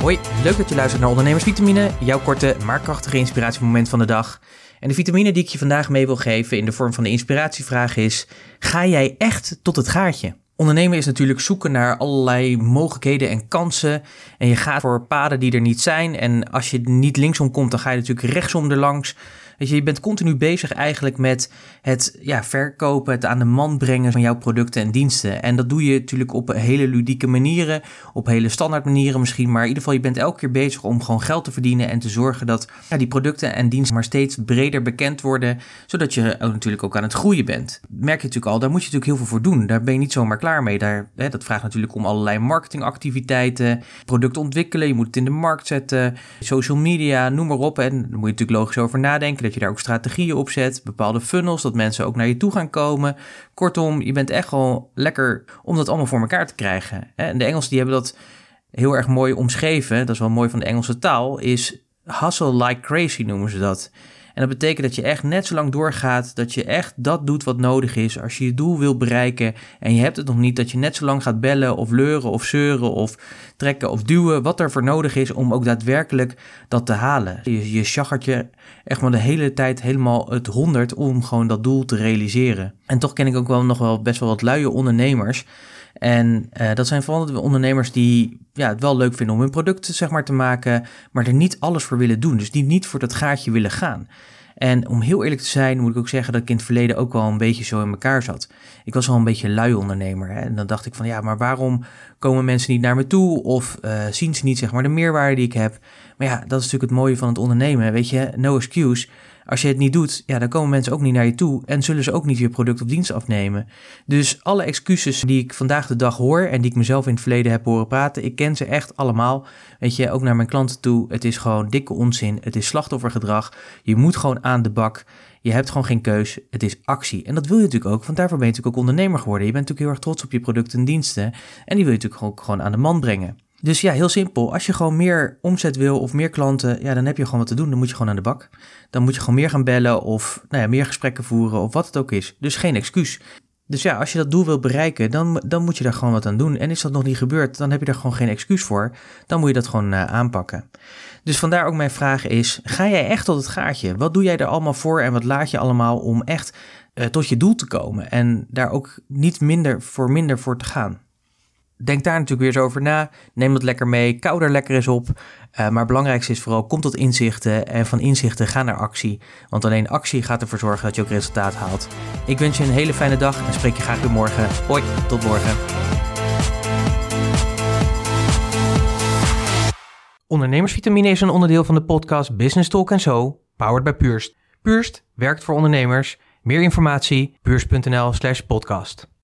Hoi, leuk dat je luistert naar Ondernemersvitamine, jouw korte maar krachtige inspiratiemoment van de dag. En de vitamine die ik je vandaag mee wil geven in de vorm van de inspiratievraag is: ga jij echt tot het gaatje? Ondernemen is natuurlijk zoeken naar allerlei mogelijkheden en kansen. En je gaat voor paden die er niet zijn. En als je niet linksom komt, dan ga je natuurlijk rechtsom erlangs. Je, je bent continu bezig eigenlijk met het ja, verkopen, het aan de man brengen van jouw producten en diensten. En dat doe je natuurlijk op hele ludieke manieren, op hele standaard manieren misschien. Maar in ieder geval, je bent elke keer bezig om gewoon geld te verdienen en te zorgen dat ja, die producten en diensten maar steeds breder bekend worden. Zodat je natuurlijk ook aan het groeien bent. Merk je natuurlijk al, daar moet je natuurlijk heel veel voor doen. Daar ben je niet zomaar klaar mee. Daar, hè, dat vraagt natuurlijk om allerlei marketingactiviteiten, producten ontwikkelen. Je moet het in de markt zetten, social media, noem maar op. En daar moet je natuurlijk logisch over nadenken dat je daar ook strategieën op zet, bepaalde funnels, dat mensen ook naar je toe gaan komen. Kortom, je bent echt gewoon lekker om dat allemaal voor elkaar te krijgen. En de Engelsen die hebben dat heel erg mooi omschreven, dat is wel mooi van de Engelse taal, is hustle like crazy noemen ze dat. En dat betekent dat je echt net zo lang doorgaat, dat je echt dat doet wat nodig is. Als je je doel wil bereiken en je hebt het nog niet, dat je net zo lang gaat bellen of leuren of zeuren of trekken of duwen, wat er voor nodig is om ook daadwerkelijk dat te halen. Je, je echt maar de hele tijd helemaal het honderd om gewoon dat doel te realiseren. En toch ken ik ook wel nog wel best wel wat luie ondernemers. En uh, dat zijn vooral de ondernemers die ja, het wel leuk vinden om hun producten zeg maar, te maken, maar er niet alles voor willen doen. Dus die niet voor dat gaatje willen gaan. En om heel eerlijk te zijn, moet ik ook zeggen dat ik in het verleden ook wel een beetje zo in elkaar zat. Ik was al een beetje lui ondernemer. Hè? En dan dacht ik van ja, maar waarom komen mensen niet naar me toe? Of uh, zien ze niet zeg maar de meerwaarde die ik heb? Maar ja, dat is natuurlijk het mooie van het ondernemen. Weet je, no excuse. Als je het niet doet, ja, dan komen mensen ook niet naar je toe en zullen ze ook niet je product of dienst afnemen. Dus alle excuses die ik vandaag de dag hoor en die ik mezelf in het verleden heb horen praten, ik ken ze echt allemaal. Weet je, ook naar mijn klanten toe. Het is gewoon dikke onzin. Het is slachtoffergedrag. Je moet gewoon aan de bak. Je hebt gewoon geen keus. Het is actie. En dat wil je natuurlijk ook, want daarvoor ben je natuurlijk ook ondernemer geworden. Je bent natuurlijk heel erg trots op je producten en diensten. En die wil je natuurlijk ook gewoon aan de man brengen. Dus ja, heel simpel. Als je gewoon meer omzet wil of meer klanten, ja, dan heb je gewoon wat te doen. Dan moet je gewoon aan de bak. Dan moet je gewoon meer gaan bellen of nou ja, meer gesprekken voeren of wat het ook is. Dus geen excuus. Dus ja, als je dat doel wilt bereiken, dan, dan moet je daar gewoon wat aan doen. En is dat nog niet gebeurd, dan heb je daar gewoon geen excuus voor. Dan moet je dat gewoon uh, aanpakken. Dus vandaar ook mijn vraag is, ga jij echt tot het gaatje? Wat doe jij er allemaal voor en wat laat je allemaal om echt uh, tot je doel te komen? En daar ook niet minder voor minder voor te gaan. Denk daar natuurlijk weer eens over na. Neem dat lekker mee. Kou er lekker eens op. Uh, maar het belangrijkste is vooral, kom tot inzichten. En van inzichten ga naar actie. Want alleen actie gaat ervoor zorgen dat je ook resultaat haalt. Ik wens je een hele fijne dag en spreek je graag weer morgen. Hoi, tot morgen. Ondernemersvitamine is een onderdeel van de podcast Business Talk So, powered by Purst. Purst werkt voor ondernemers. Meer informatie, purst.nl slash podcast.